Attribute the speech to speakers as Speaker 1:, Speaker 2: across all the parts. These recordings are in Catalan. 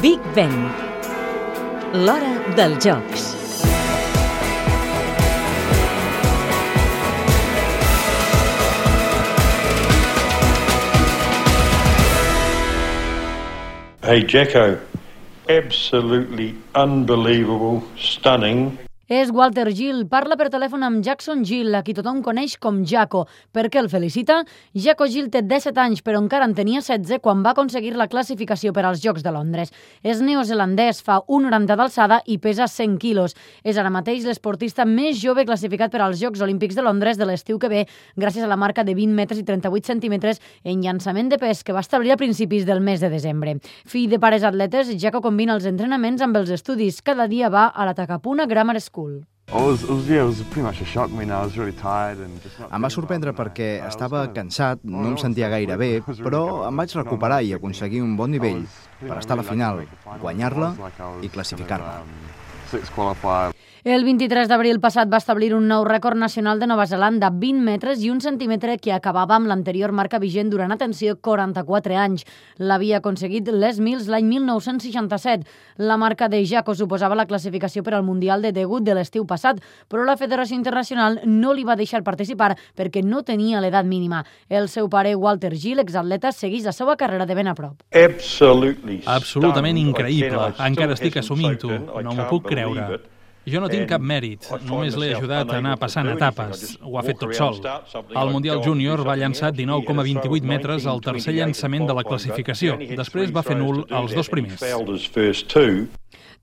Speaker 1: Big Ben. L'hora dels jocs.
Speaker 2: Hey, Jacko, absolutely unbelievable, stunning,
Speaker 3: És Walter Gill. Parla per telèfon amb Jackson Gill, a qui tothom coneix com Jaco. Per què el felicita? Jaco Gill té 17 anys, però encara en tenia 16 quan va aconseguir la classificació per als Jocs de Londres. És neozelandès, fa 1,90 d'alçada i pesa 100 quilos. És ara mateix l'esportista més jove classificat per als Jocs Olímpics de Londres de l'estiu que ve, gràcies a la marca de 20 metres i 38 centímetres en llançament de pes que va establir a principis del mes de desembre. Fill de pares atletes, Jaco combina els entrenaments amb els estudis. Cada dia va a la Takapuna Grammar School.
Speaker 4: Em va sorprendre perquè estava cansat, no em sentia gaire bé, però em vaig recuperar i aconseguir un bon nivell per estar a la final, guanyar-la i classificar-la.
Speaker 3: El 23 d'abril passat va establir un nou rècord nacional de Nova Zelanda, 20 metres i un centímetre que acabava amb l'anterior marca vigent durant, atenció, 44 anys. L'havia aconseguit Les Mills l'any 1967. La marca de Jaco suposava la classificació per al Mundial de degut de l'estiu passat, però la Federació Internacional no li va deixar participar perquè no tenia l'edat mínima. El seu pare, Walter Gill, exatleta, segueix la seva carrera de ben a prop.
Speaker 2: absolutely
Speaker 5: Absolutament increïble. Encara estic assumint-ho. No m'ho puc creure. Jo no tinc cap mèrit, només l'he ajudat a anar passant etapes. Ho ha fet tot sol. Al Mundial Júnior va llançar
Speaker 2: else.
Speaker 5: 19,28
Speaker 2: He had a
Speaker 5: metres al tercer
Speaker 2: 19,
Speaker 5: llançament de la
Speaker 2: 28,
Speaker 5: classificació. Després va fer nul als
Speaker 2: that,
Speaker 5: dos primers.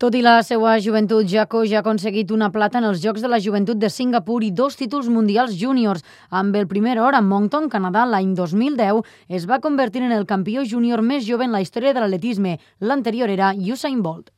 Speaker 3: Tot i la seva joventut, Jaco ja ha aconseguit una plata en els Jocs de la Joventut de Singapur i dos títols mundials júniors. Amb el primer or a Moncton, Canadà, l'any 2010, es va convertir en el campió júnior més jove en la història de l'atletisme. L'anterior era Usain Bolt.